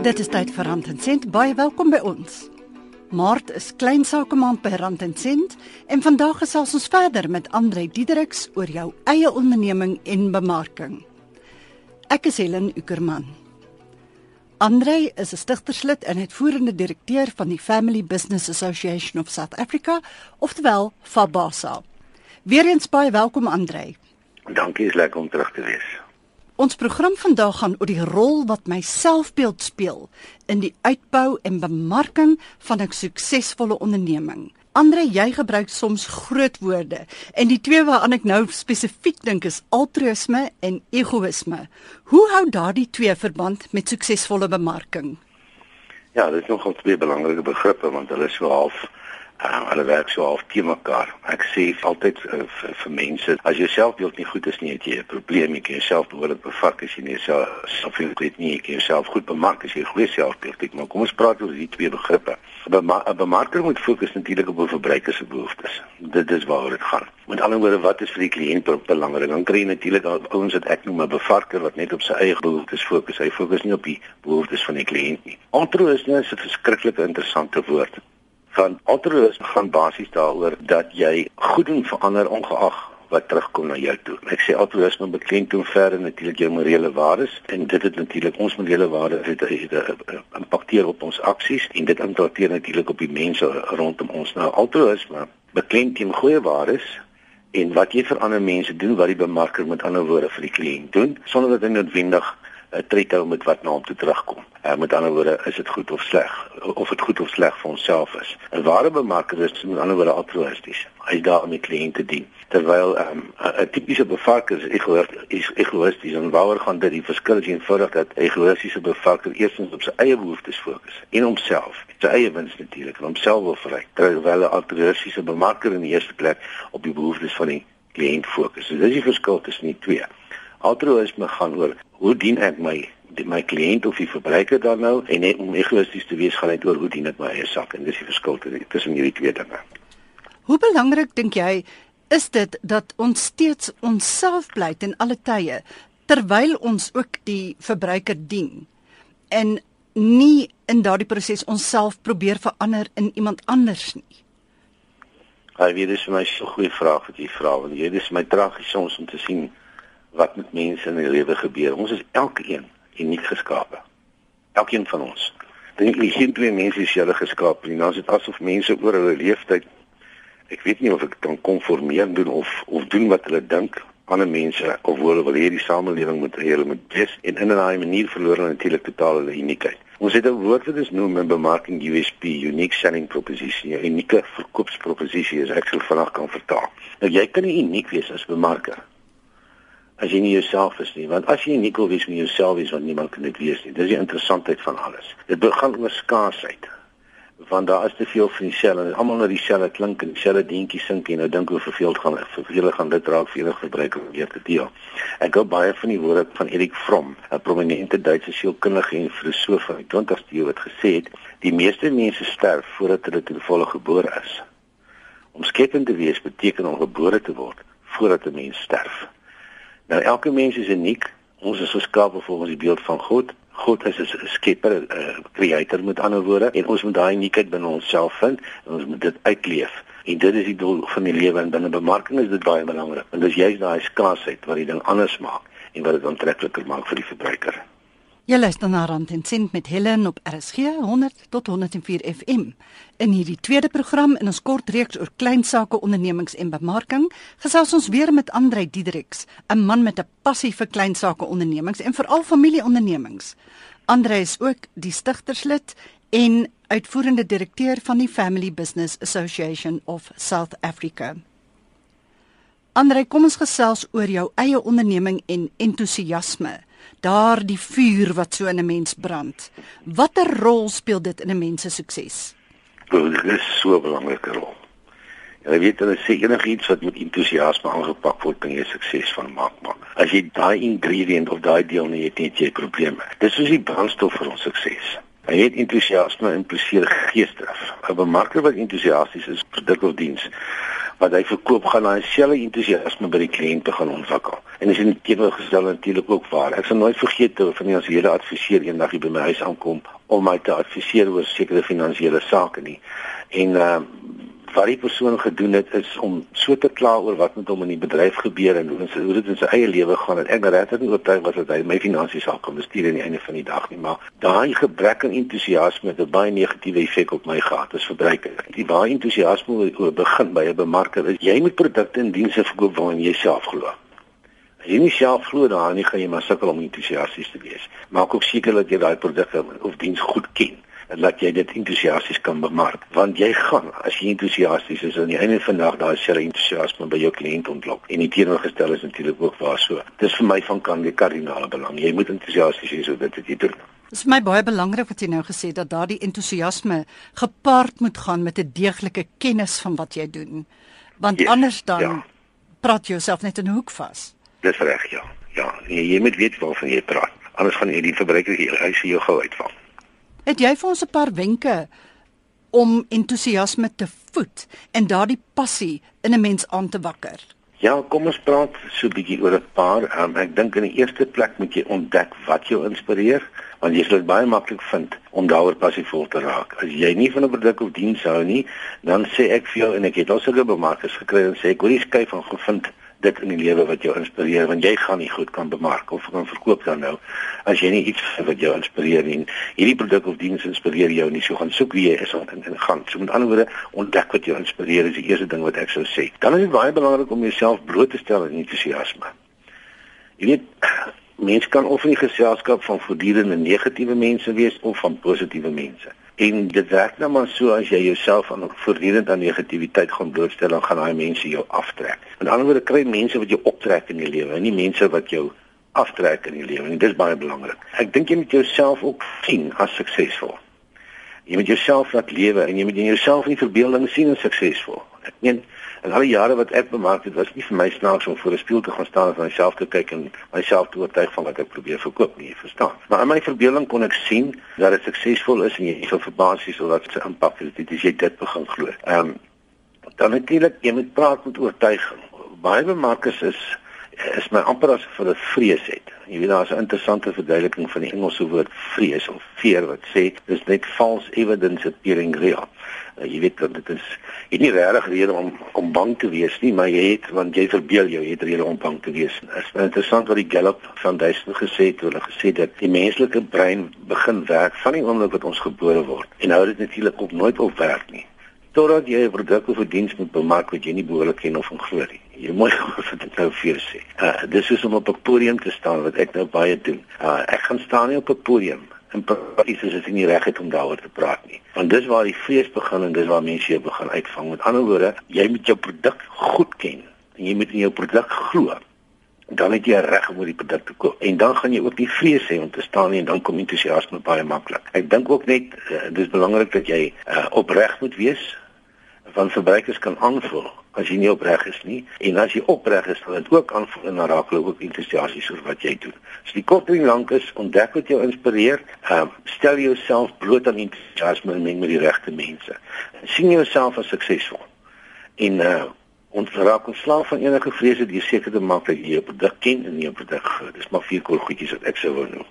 Dit is tyd vir Rand en Sent. Baie welkom by ons. Maart is kleinsakemaand by Rand en Sent en vandag gesels ons verder met Andre Diedericks oor jou eie onderneming en bemarking. Ek is Helen Ukerman. Andre is 'n stigterslid en uitvoerende direkteur van die Family Business Association of South Africa, oftewel FABASA. Weereens baie welkom Andre. Dankie, is lekker om terug te wees. Ons program vandag gaan oor die rol wat my selfbeeld speel in die uitbou en bemarking van 'n suksesvolle onderneming. Andre, jy gebruik soms groot woorde en die twee waaraan ek nou spesifiek dink is altruïsme en egoïsme. Hoe hou daardie twee verband met suksesvolle bemarking? Ja, dit is nogal twee belangrike begrippe want hulle is so half uh, hulle werk so half te mekaar. Ek sê altyd uh, vir, vir mense, as jy selfbeeld nie goed is nie, het jy 'n probleem. Jy kan jouself behoorlik bevark as jy nie self weet nie, jy kan jouself goed bemark as jy goeie selfbeeld het. Maar kom ons praat oor hierdie twee begrippe. 'n Bemarker moet fokus natuurlik op 'n verbruiker se behoeftes. Dit is waaroor dit gaan. Met ander woorde, wat is vir die kliënt belangrik? Dan kry jy natuurlik ouens wat ek noem 'n bevarker wat net op sy eie behoeftes fokus. Hy fokus nie op die behoeftes van die kliënt nie. Altruïsme is 'n verskriklik interessante woord van altruïsme gaan basies daaroor dat jy goed doen vir ander ongeag wat terugkom na jou toe. Ek sê altruïsme beklemtoon verder natuurlik jou morele waardes en dit het natuurlik ons morele waardes het 'n impakteer op ons aksies en dit impakteer natuurlik op die mense rondom ons. Nou altruïsme beklemtoon goeie waardes en wat jy vir ander mense doen wat die bemarker met ander woorde vir die kliënt doen sonder dat hy noodwendig 'n tred hou met wat na hom toe terugkom. Uh, met ander woorde, is dit goed of sleg of dit goed of sleg vir onsself is. 'n Ware bemarker is met ander woorde altruïsties. Hy is daar om die kliënt te dien. Terwyl ehm, 'n um, tipiese bevarker is egoïsties, egoïsties en waaroor gaan dit die verskil is eenvoudig dat 'n egoïstiese bevarker eerstens op sy eie behoeftes fokus en homself, sy eie wins natuurlik en homself wil verryk. Terwyl 'n altruïstiese bemarker in die eerste plek op die behoeftes van die kliënt fokus. So dis die verskil tussen die twee. Altruïsme gaan oor hoe dien ek my die, my kliënt of die verbruiker dan nou en net om egoïsties te wees gaan dit oor hoe dien ek my eie sak en dis die verskil tussen hierdie twee dinge. Hoe belangrik dink jy is dit dat ons steeds onsself bly in alle tye terwyl ons ook die verbruiker dien en nie in daardie proses onsself probeer verander in iemand anders nie. Hy weet dis vir my so 'n goeie vraag wat jy vra want jy dis my tragies soms om te sien wat met mense in die lewe gebeur. Ons is elkeen uniek geskape. Elkeen van ons. Dink jy geen twee mense is julle geskaap nie. Dan is dit asof mense oor hulle leeftyd ek weet nie of ek kan konformeer doen of of doen wat hulle dink ander mense of hulle wil hierdie samelewing moet hulle moet wees en in 'n daai manier verloor hulle natuurlik totaal hulle uniekheid. Ons het 'n woord wat ons noem in bemarking USP, unique selling proposition, 'n unieke verkoopsproposisie as ek sou vanaand kan vertaal. Nou jy kan nie uniek wees as bemarker as jy nie jouself is nie. Want as jy nie wil wees met jouself is want niemand kan dit wees nie. Dis die interessantheid van alles. Dit begin oor skaarsheid. Want daar is te veel van dieselfde en almal na dieselfde klink en dieselfde dingetjie sink en nou dink hoe verveeld gaan verveel gaan dit raak vir enige verbruiker weer te deel. Ek hou baie van die woorde van Erik Fromm 'n prominente Duitse sielkundige en filosoof van die 20ste eeu wat gesê het die meeste mense sterf voordat hulle ten volle gebore is. Om skepend te wees beteken om gebore te word voordat 'n mens sterf Nou elke mens is uniek. Ons is geskaap volgens die beeld van God. God is 'n skepper, 'n creator met ander woorde en ons moet daai uniekheid binne onsself vind en ons moet dit uitleef. En dit is die doel van die lewe en binne bemarking is dit baie belangrik. Want dis juist daai skaarsheid wat die ding anders maak en wat dit aantrekliker maak vir die verbruiker. Jy luister na Rand en Sint met Helen op RSG 100 tot 104 FM. In hierdie tweede program in ons kort reeks oor klein sake ondernemings en bemarking, gesels ons weer met Andrei Diedericks, 'n man met 'n passie vir klein sake ondernemings en veral familieondernemings. Andrei is ook die stigterslid en uitvoerende direkteur van die Family Business Association of South Africa. Andrei, kom ons gesels oor jou eie onderneming en entoesiasme daardie vuur wat so in 'n mens brand. Watter rol speel dit in 'n mens se sukses? Dit is so 'n belangrike rol. Jy weet hulle sê enigiets wat met entoesiasme aangepak word, kan jy sukses van maak. Maar as jy daai ingredient of daai deel nie het, het jy probleme. Dis soos die brandstof vir ons sukses. Hy het entoesiasme impliseer geesdrif. 'n Bemarker wat entoesiasties is vir produk of diens wat hy verkoop gaan hy selfe entoesiasme by die kliënt begin ontwikkel. En dis in teenoorgestel natuurlik ook waar. Ek sal nooit vergeet toe van as hele adviseur eendag by my huis aankom om my te adviseer oor sekere finansiële sake nie. En uh wat die persoon gedoen het is om so te kla oor wat met hom in die bedryf gebeur en hoe, hoe dit in sy eie lewe gaan en ek regtig nie oortuig was dat hy my finansies sal kan bestuur aan die einde van die dag nie maar daai gebrek aan entoesiasme het 'n baie negatiewe effek op my gehad as verbruiker. Die baie entoesiasme oor begin by 'n bemarker is jy moet produkte en dienste verkoop waarin jy self glo. As jy nie self glo daarin nie gaan jy maar sukkel om entoesiasties te wees. Maak ook seker dat jy daai produkte of diens goed ken en dat jy dit entoesiasties kan bemark want jy gaan as jy entoesiasties is aan die einde van dag daai sel entoesiasme by jou kliënt ontlok en die teenoorgestel is natuurlik ook waar so dis vir my van kan die kardinale belang jy moet entoesiasties wees sodat dit jy doen Dit is my baie belangrik wat jy nou gesê dat daardie entoesiasme gepaard moet gaan met 'n deeglike kennis van wat jy doen. Want yes, anders dan ja. praat jy jouself net in 'n hoek vas. Dis reg, ja. Ja, jy, jy moet weet waarvan jy praat. Anders gaan jy die verbruiker hier hy sien jou gou uitval. Het jy vir ons 'n paar wenke om entoesiasme te voed en daardie passie in 'n mens aan te wakker? Ja, kom ons praat so 'n bietjie oor 'n paar. Um, ek dink in die eerste plek moet jy ontdek wat jou inspireer, want jy sal dit baie maklik vind om daaroor passievol te raak. As jy nie van 'n produk of diens hou nie, dan sê ek vir jou en ek het al sulke bemarkers gekry en sê ek hoor jy skryf van gevind dit in die lewe wat jou inspireer want jy gaan nie goed kan bemark of kan verkoop dan nou as jy nie iets wat jou inspireer nie. Hierdie produk of diens inspireer jou nie so gaan soek wie jy is en, en gaan so met ander woorde ontdek wat jou inspireer is die eerste ding wat ek sou sê. Dan is dit baie belangrik om jouself bloot te stel aan entoesiasme jy weet mens kan of in die geselskap van voortdurende negatiewe mense wees of van positiewe mense En dit werk nou maar so as jy jouself aan voortdurend aan negativiteit gaan blootstel, dan gaan daai mense jou aftrek. Met ander woorde kry mense wat jou optrek in die lewe, nie mense wat jou aftrek in die lewe nie. Dit is baie belangrik. Ek dink jy moet jouself ook sien as suksesvol. Jy moet jouself laat lewe en jy moet in jouself in verbeelding sien as suksesvol. Ek meen En al die jare wat ek bemark het, was nie vir my snaaks om voor 'n spieël te gaan staan en myself te kyk en myself te oortuig van wat ek probeer verkoop nie, verstaan? Maar in my verbeelding kon ek sien dat dit suksesvol is en jy sou verbaas wees oor wat se impak het dit as jy dit begin glo. Ehm um, dan natuurlik jy moet praat met oortuiging. Baie bemarkers is is my amper as vir 'n vrees het. Jy weet daar's 'n interessante verduideliking van die Engelse woord vrees of fear wat sê dis net false evidence appearing real. Uh, jy weet dat dit is jy het nie regtig rede om om bang te wees nie, maar jy het want jy verbeel jou jy het rede om bang te wees. Dit is interessant wat die Gallup Foundation gesê het, hulle gesê dat die menslike brein begin werk van die oomblik wat ons gebore word. En hou dit natuurlik op nooit op werk nie totdat jy 'n produk of 'n diens moet bemark wat jy nie behoorlik ken of glo nie. Jy moet gou dit nou vir sê. Uh dis is om op 'n podium te staan wat ek nou baie doen. Uh ek gaan staan nie op 'n podium en presies as ek nie reg het om daaroor te praat nie. Want dis waar die vrees begin en dis waar mense jou begin uitvang. Met ander woorde, jy moet jou produk goed ken en jy moet in jou produk glo dan het jy reg om die produk te koop. En dan gaan jy ook nie vrees hê om te staan nie en dan kom entoesiasme baie maklik. Ek dink ook net uh, dis belangrik dat jy uh, opreg moet wees want verbruikers kan aanvoel as jy nie opreg is nie en as jy opreg is dan dit ook aanvoel en raak hulle ook entoesiasties oor wat jy doen. So die kort en lank is ontdek wat jou inspireer, um, stel jouself bloot aan entoesiasme en meng met die regte mense. sien jouself as suksesvol. En uh, ons raak ontslaaf van enige vrese die seker te maak dat jy jou produk ken en jou produk gou. Dis maar vier kol goedjies wat ek sou wou noem.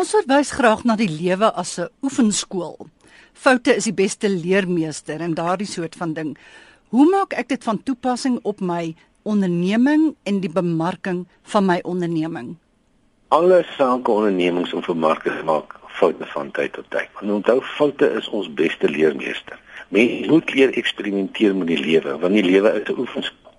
Ons verwys graag na die lewe as 'n oefenskool. Foute is die beste leermeester en daardie soort van ding. Hoe maak ek dit van toepassing op my onderneming en die bemarking van my onderneming? Alle sake ondernemings om vermarking maak foute van tyd tot tyd. En onthou foute is ons beste leermeester. Mens moet leer eksperimenteer met die lewe, want die lewe is 'n oefenskool.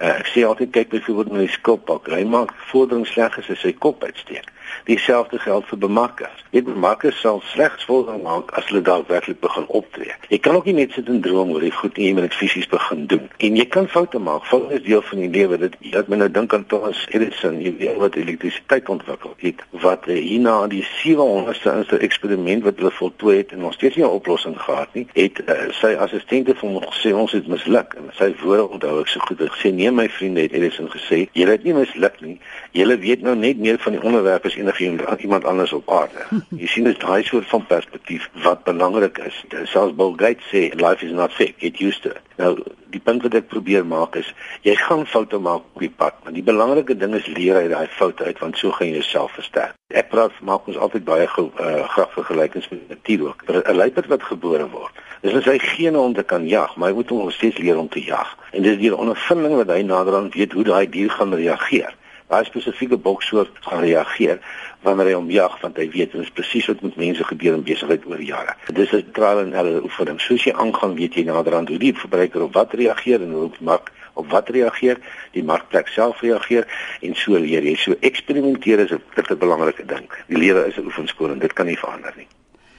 Uh, ek sê altyd kyk byvoorbeeld na die skilpak. Hy maak vordering sleg as hy sy kop uitsteek. Dieselfde geld vir bemarkers. Jy bemarkers sal slegs vordering maak as hulle daadwerklik begin optree. Jy kan ook nie net sit en droom oor die goed nie, jy moet dit fisies begin doen. En jy kan foute maak. Foute is deel van die lewe. Dit laat my nou dink aan Thomas Edison, jy weet wat elektrisiteit ontwikkel het. Wat hierna die 700ste eksperiment wat hulle voltooi het en nog steeds nie 'n oplossing gehad nie, het uh, sy assistente vir hom gesê ons het misluk en sy woorde onthou ek so goed. Hy gesê nee my vriende het Edison gesê, julle het nie misluk nie. Julle weet nou net meer van die onderwerp as enige iemand anders op aarde. Jy sien dit daai soort van perspektief wat belangrik is. Selfs Bill Gates sê life is not fake, get used to it. Nou die punt wat ek probeer maak is jy gaan foute maak op die pad, maar die belangrike ding is leer uit daai foute uit want so gaan jy jouself versterk. Ek praat maak ons altyd baie uh, graag vergelykings met natuur ook. 'n Luiperd wat gebore word, dis net sy gene om te kan jag, maar hy moet nog steeds leer om te jag. En dis die ondervinding wat hy naderhand weet hoe daai dier gaan reageer daai spesifieke boksoort gaan reageer wanneer hy hom jag want hy weet dit is presies wat met mense gebeur in besigheid oor jare. Dis 'n trial and error oefening. Soos jy aangaan, weet jy naderhand hoe die verbruiker op wat reageer en hoe die mark op wat reageer, die markplek self reageer en so leer jy. So eksperimenteer is 'n baie belangrike ding. Die lewe is 'n oefenskool en dit kan nie verander nie.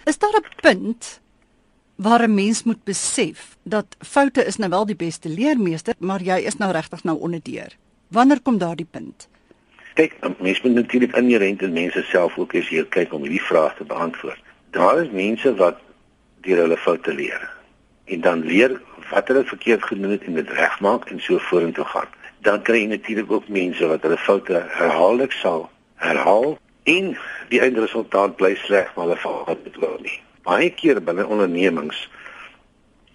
Is daar 'n punt waar 'n mens moet besef dat foute is nou wel die beste leermeester, maar jy is nou regtig nou onderdeur. Wanneer kom daardie punt? Kyk, mense moet natuurlik inherent in mense self ook as jy kyk om hierdie vraag te beantwoord. Daar is mense wat deur hulle foute leer en dan leer wat hulle verkeerd gedoen het en dit regmaak en so vorentoe gaan. Dan kry jy natuurlik ook mense wat hulle foute herhaaldelik sal herhaal en die eindresultaat bly sleg maar hulle val wat bedoel nie. Baie keer binne ondernemings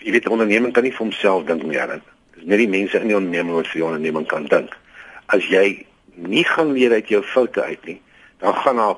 jy weet 'n onderneming kan nie vir homself dink nie. Dis net die mense in die onderneming wat vir die onderneming kan dink. As jy nie gaan leer uit jou foute uit nie, dan gaan daar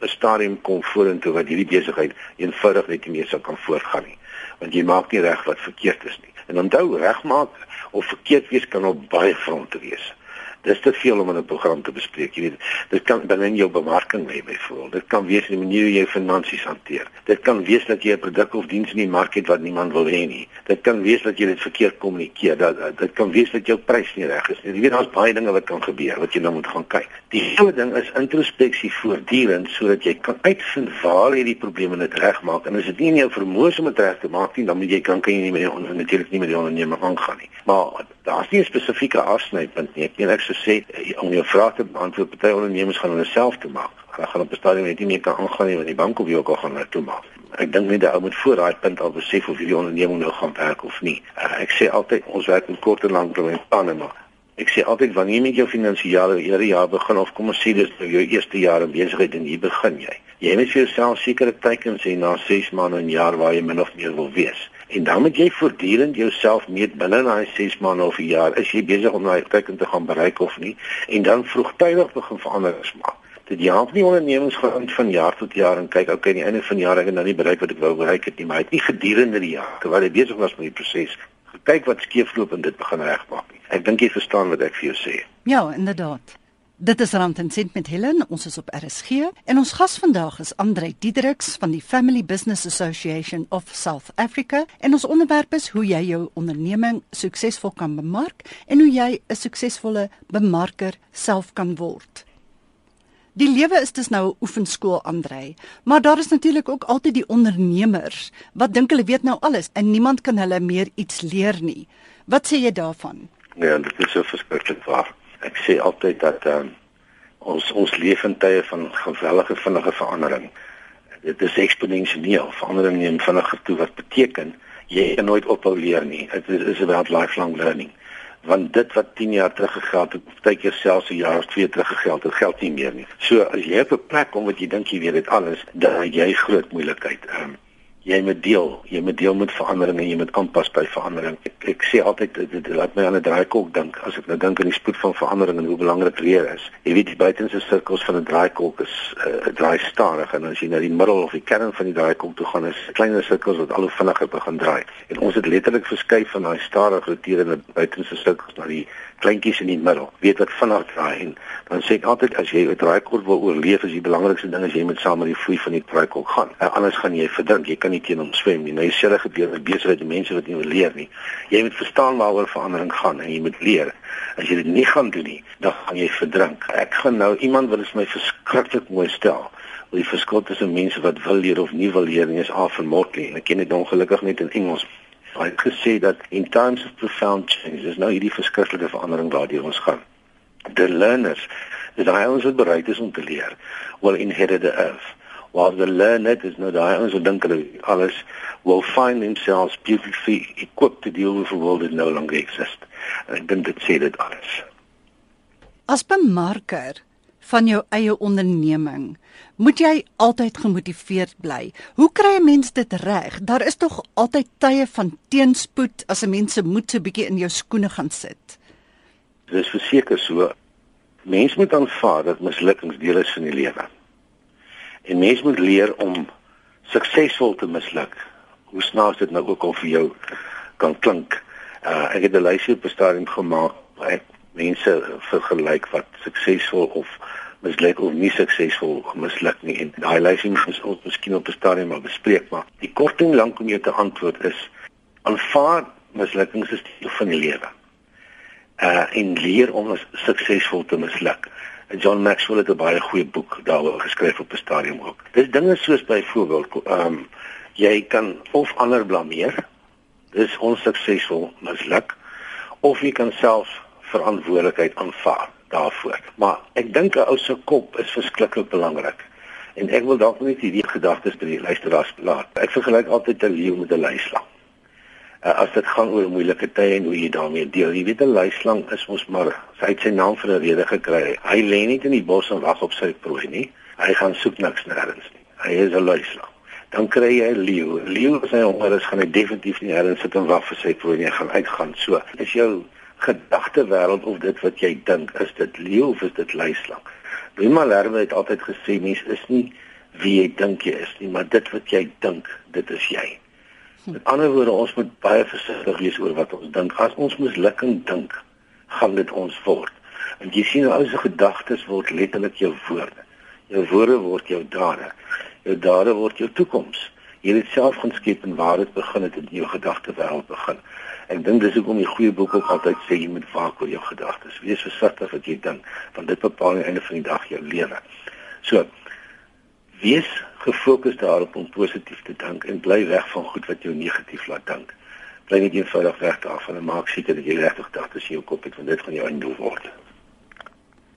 'n stadium kom vorentoe wat hierdie besigheid eenvoudig net nie meer sal kan voortgaan nie, want jy maak nie reg wat verkeerd is nie. En onthou, regmaak of verkeerd wees kan op baie fronte wees. Dis te veel om in 'n program te bespreek. Jy weet, dit kan dan in jou bemarking lê byvoorbeeld. Dit kan wees die manier hoe jy finansies hanteer. Dit kan wees dat jy 'n produk of diens in die mark het wat niemand wil hê nie. Dit kan wees dat jy dit verkeerd kommunikeer. Dat dit kan wees dat jou prys nie reg is nie. Jy weet daar's baie dinge wat kan gebeur wat jy nou moet gaan kyk. Die hele ding is introspeksie voortdurend sodat jy kan uitvind waar hierdie probleme net regmaak en as dit nie in jou vermoë om dit reg te maak nie, dan moet jy kan kan jy nie meer natuurlik nie met die onderneming aangaan nie. Maar daar's nie 'n spesifieke afsnypunt nie. Ek net sê eh, om jou vrae te beantwoord, party ondernemers gaan hulle self toe maak. Hulle gaan op 'n stadium net nie meer kan aangaan nie want die bank of jy ook al gaan hulle toe maak. Ek dink net ou moet voor daai punt al besef of hierdie onderneming nou gaan werk of nie. Uh, ek sê altyd ons werk met kort en lang termyn planne maar ek sê altyd wanneer jy met jou finansiële hele jaar begin of kom ons sê dis nou jou eerste jaar in besigheid en hier begin jy. Jy moet vir jouself sekere teikens hê na 6 maande en jaar waar jy min of meer wil wees. En dan moet jy voortdurend jouself meet binne daai 6 maande of 'n jaar, is jy besig om daai teiken te gaan bereik of nie? En dan vroegtydig begin veranderings maak. Dit help nie ondernemings gaan van jaar tot jaar en kyk, okay, aan die einde van die jaar ek het nou nie bereik wat ek wou bereik het nie, maar het nie gedurende die jaar terwyl jy besig was met die proses gekyk wat skeefloop en dit begin regmaak nie. Ek dink jy verstaan wat ek vir jou sê. Ja, inderdaad. Dit is Rand en Sint met Helen. Ons is op RSG en ons gas vandag is Andre Diedriks van die Family Business Association of South Africa en ons onderwerp is hoe jy jou onderneming suksesvol kan bemark en hoe jy 'n suksesvolle bemarker self kan word. Die lewe is dus nou 'n oefenskool Andre, maar daar is natuurlik ook altyd die ondernemers wat dink hulle weet nou alles en niemand kan hulle meer iets leer nie. Wat sê jy daarvan? Ja, dit is so verskriklik waar ek sê altyd dat um, ons ons leef in tye van geweldige vinnige verandering. Dit is eksponensieel. Verandering neem vinniger toe wat beteken jy kan nooit ophou leer nie. Dit is, is about lifelong learning. Want dit wat 10 jaar terug gegeld het, partykeer selfs 'n jaar of twee terug gegeld het, geld nie meer nie. So as jy op 'n plek kom wat jy dink jy weet dit alles, dan jy groot moeilikheid. Um, jy moet deel, jy moet deel met verandering en jy moet aanpas by verandering. Ek, ek sê altyd dit, dit laat my aan 'n draaikolk dink as ek nou dink aan die spoed van verandering en hoe belangrik leer is. Jy weet die buitenste sirkels van 'n draaikolk is uh, draai stadig en as jy na die middel of die kern van die draaikolk toe gaan, is kleiner sirkels wat al hoe vinniger begin draai. En ons het letterlik verskuif van daai stadig roterende buitenste sirkels na die kleintjies in die middel. Weet wat vinnig draai en dan sê ek altyd as jy 'n draaikolk wil oorleef, is die belangrikste ding as jy met saam met die vloei van die draaikolk gaan. Uh, anders gaan jy verdrink. Jy kan nie teen hom swem nie. Nou sê gebeur met besigheid en mense wat nie wil leer nie. Jy moet verstaan waaroor verandering gaan en jy moet leer. As jy dit nie gaan doen nie, dan gaan jy verdrink. Ek gaan nou iemand wat is my verskriklik mooi stel. Die verskil tussen mense wat wil leer of nie wil leer nie is af en Motley. Ek ken dit ongelukkig net in Engels. Hy het gesê dat in times of profound change, is nou hierdie verskriklike verandering waardeur ons gaan. The learners, is daai ons wat bereid is om te leer, will inherit the earth. While the learned is nou daai ons wat dink hulle alles will find themselves beautifully equipped to deal with a world that no longer exists. En ek dink dit sê dit alles. As bemarker van jou eie onderneming, moet jy altyd gemotiveerd bly. Hoe kry 'n mens dit reg? Daar is tog altyd tye van teenspoed as 'n mens se moed so bietjie in jou skoene gaan sit. Dis verseker so. Mens moet aanvaar dat mislukkings deel is van die lewe. En mens moet leer om suksesvol te misluk. Hoe snaaks dit nou ook al vir jou kan klink. Uh ek het 'n lysie op 'n stadium gemaak waar ek mense vergelyk wat suksesvol of misluk of nie suksesvol misluk nie en daai lysie moet ons miskien op 'n stadium maar bespreek maar die kort en lank om jou te antwoord is aanvaar mislukkings is deel van die lewe. Uh en leer om suksesvol te misluk. John Maxwell het 'n baie goeie boek daaroor geskryf op 'n stadium ook. Dis dinge soos byvoorbeeld ehm um, jy kan of ander blameer. Dis onsuksesvol misluk of jy kan self verantwoordelikheid aanvaar daarvoor. Maar ek dink 'n ou se kop is verskriklik belangrik. En ek wil dalk net hierdie gedagtes by die luisteraars laat. Ek vergelyk altyd 'n leeu met 'n luislang uh, as dit gaan oor moeilike tye en hoe jy daarmee deel. Jy weet 'n luislang is mos maar hy het sy naam vir 'n rede gekry. Hy lê nie in die bos en wag op sy prooi nie. Hy gaan soek niks nêrens nie. Hy is 'n luislang. Dan kry jy 'n leeu. Leeu as hy honger is, gaan hy definitief nie nêrens sit en wag vir sy prooi nie. Hy gaan uitgaan. So, is jou gedagte wêreld of dit wat jy dink, is dit leeu of is dit luislang? Rima Lerwe het altyd gesê mens is nie wie jy dink jy is nie, maar dit wat jy dink, dit is jy. Met ander woorde, ons moet baie versigtig wees oor wat ons dink. As ons mislukking dink, gaan dit ons word. En jy sien ou se gedagtes word letterlik jou woorde. Jou woorde word jou dade. Jou dade word jou toekoms. Jy het self gaan skep en waar dit begin het in jou gedagte wêreld begin. Ek dink dis hoekom die goeie boek ook altyd sê jy moet waak oor jou gedagtes. Wees versigtig wat jy dink, want dit bepaal aan die einde van die dag jou lewe. So, wees gefokus daarop om positief te dink en bly weg van goed wat jou negatief laat dink. Bly net eenvoudig weg daarvan en maak seker dat jy regtig gedagtes in jou kop het want dit gaan jou einddoel word.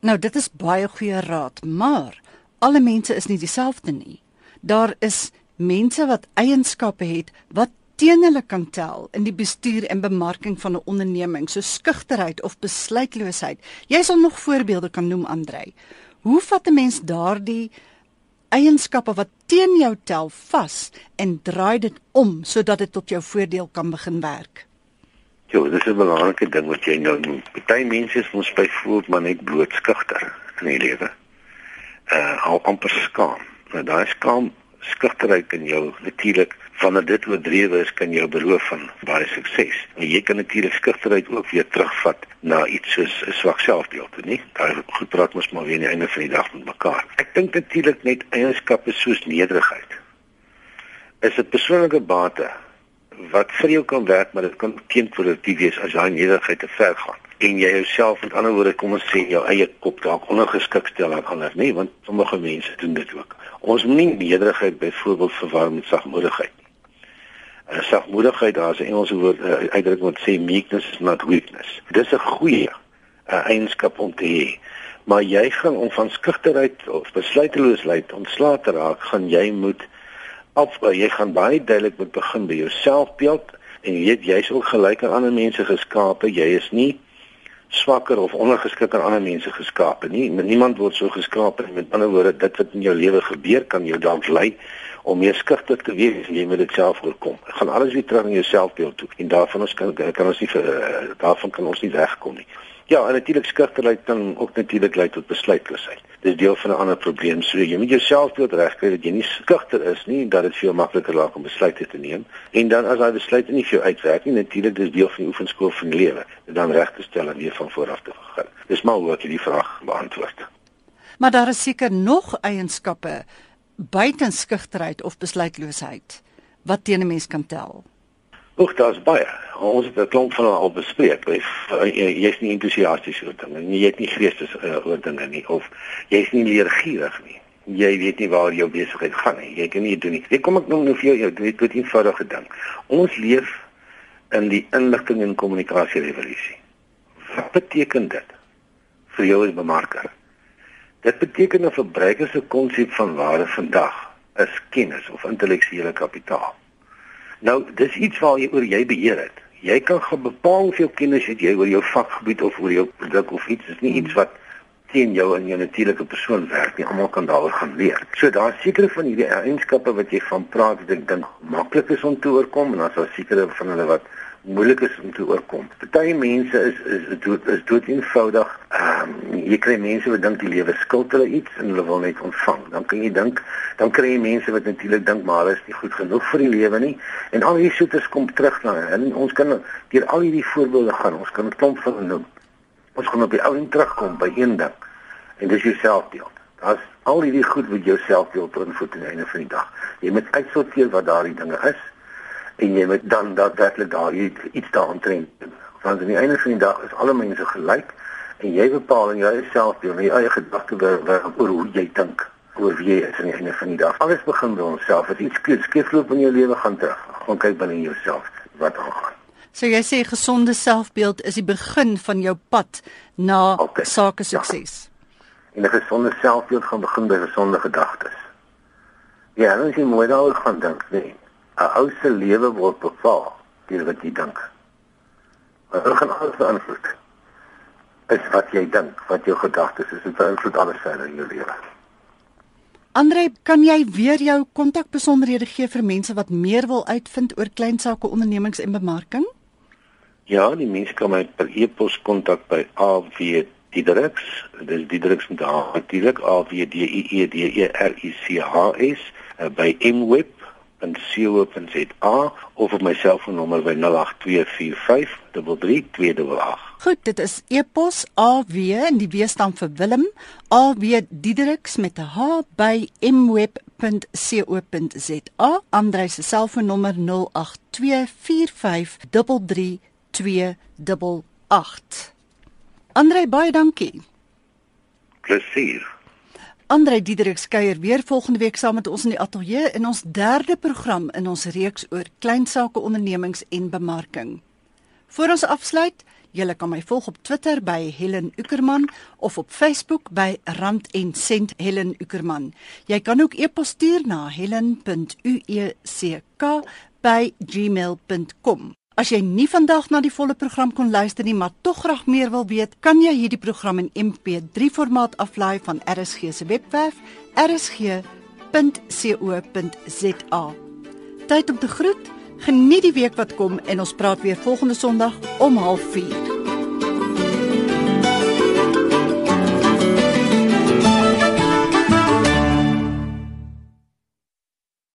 Nou dit is baie goeie raad, maar alle mense is nie dieselfde nie. Daar is mense wat eienskappe het wat teen hulle kan tel in die bestuur en bemarking van 'n onderneming, so skugterheid of besluitloosheid. Jy sal nog voorbeelde kan noem, Andrei. Hoe vat 'n mens daardie eienskappe wat teen jou tel vas en draai dit om sodat dit tot jou voordeel kan begin werk. Ja, dis 'n belangrike ding wat jy nou noem. Party mense is mos byvoorbeeld maar net blootskugter in die lewe. Uh al amper skaam. Nou daai skaam skugterheid in jou natuurlik wanneer dit oordrewe is kan jou beroof van baie sukses. En jy kan natuurlik skugterheid ook weer terugvat na iets soos 'n swak selfbeeld, nie? Daar goed praat mos maar weer aan die einde van die dag met mekaar. Ek dink natuurlik net eienskappe soos nederigheid. Is 'n persoonlike bate wat vir jou kan werk, maar dit kan teenproduktief wees as jy nederigheid te ver gaan en jy jouself met ander woorde kom ons sê jou eie kop dalk ondergeskik stel aan ander, nie? Want sommige mense doen dit ook. Ons moet nie nederigheid byvoorbeeld verwar met sagmoedigheid uh, sagmoedigheid daar is 'n Engelse woord uh, uitdrukking wat sê meekness is not weakness. Dis 'n goeie uh, eienskap om te hê. Maar jy gaan om van skugterheid of besluiteloosheid ontslae te raak, gaan jy moet op jy gaan baie duidelik moet begin by jouselfbeeld en jy weet jy's ook gelyk aan ander mense geskape. Jy is nie swakker of ondergeskik aan ander mense geskape nie. Niemand word so geskape nie. Met ander woorde, dit wat in jou lewe gebeur kan jou dalk lei om meer skugter te wees en jy moet dit self voorkom. Ek gaan alles weer terug in jouself beeld toe en daarvan ons kan kan ons nie uh, daarvan kan ons nie wegkom nie. Ja, en natuurlik skugterheid kan ook natuurlik lei tot besluitloosheid. Dis deel van 'n ander probleem. So jy moet jouself beeld regkry dat jy nie skugter is nie, dat dit veel makliker raak om besluite te neem. En dan as daai besluite nie vir jou uitwerk nie, natuurlik dis deel van die oefenskool van die lewe. Dit dan reg te stel en weer van voor af te begin. Dis maar hoe ek die vraag beantwoord. Maar daar is seker nog eienskappe buiten skugterheid of besluitloosheid wat teen 'n mens kan tel? Ook daar's baie. Ons het 'n klomp van al bespreek. Jy's nie entoesiasties oor dinge nie. Jy het nie geestes uh, oor dinge nie of jy's nie leergierig nie. Jy weet nie waar jou besigheid gaan nie. Jy kan nie doen nie. Ek kom ek nou nou vir jou dit het eenvoudig gedink. Ons leef in die inligting en kommunikasie revolusie. Wat beteken dit vir jou as bemarker? Dit beteken 'n verbruiker se konsep van waarde vandag is kennis of intellektuele kapitaal. Nou, dis iets waar jy oor jy beheer het. Jy kan bepaal hoeveel kennis het jy oor jou vakgebied of oor jou produk of iets. Dit is nie iets wat teen jou in jou natuurlike persoon werk nie. Almal kan daaroor gaan leer. So daar's sekere van hierdie eienskappe wat jy van praat ek dink maklik is om te oorkom en dan is daar sekere van hulle wat moeilik is om te oorkom. Party mense is is dood is dood eenvoudig. Ehm um, jy kry mense wat dink die lewe skuld hulle iets en hulle wil net ontvang. Dan kan jy dink, dan kry jy mense wat natuurlik dink maar hulle is nie goed genoeg vir die lewe nie. En al hierdie soetes kom terug na en ons kan deur al hierdie voorbeelde gaan. Ons kan 'n klomp van noem. Ons gaan op die ou en terugkom by een ding. En dis jou selfbeeld. Daar's al hierdie goed wat jou selfbeeld beïnvloed aan die einde van die dag. Jy moet uitsorteer wat daardie dinge is en jy moet dan daadwerklik daar iets daaraan trend. Want aan die einde van die dag is alle mense gelyk en jy bepaal in jou selfbeeld, in jou eie gedagte oor hoe jy dink oor wie jy is aan die einde van die dag. Alles begin by onsself. As iets skeefloop in jou lewe gaan terug. Gaan kyk binne jouself wat aangaan. So jy sê gesonde selfbeeld is die begin van jou pad na okay. sake ja. sukses. Ja. En 'n gesonde selfbeeld gaan begin by gesonde gedagtes. Ja, dan is jy mooi daaroor gaan dink, nee. 'n ou se lewe word bepaal deur wat jy dink. Wat gaan alles beïnvloed? Is wat jy dink, wat jou gedagtes is, dit beïnvloed alles verder in jou lewe. Andre, kan jy weer jou kontakbesonderhede gee vir mense wat meer wil uitvind oor klein sake ondernemings en bemarking? Ja, die mense kan my per e-pos kontak by AW Diedriks, dis Diedriks met A, natuurlik A W D I E D E R I C H S eh, by mweb www.co.za of op my selfoonnommer by 0824533288. Goed, dit is e-pos AW en die W staan vir Willem, AW Diedriks met 'n H by mweb.co.za. Andre se selfoonnommer 0824533288. Andre, baie dankie. Plesier. Andre Diederik skeuier weer volgende week saam met ons in die ateljee in ons derde program in ons reeks oor klein sake ondernemings en bemarking. Voor ons afsluit, julle kan my volg op Twitter by Helen Ukerman of op Facebook by Rand en Sent Helen Ukerman. Jy kan ook e-pos stuur na helen.ueck@gmail.com. As jy nie vandag na die volle program kon luister nie, maar tog graag meer wil weet, kan jy hierdie program in MP3 formaat aflaai van RSG se webwerf rsg.co.za. Tyd om te groet. Geniet die week wat kom en ons praat weer volgende Sondag om 04:30.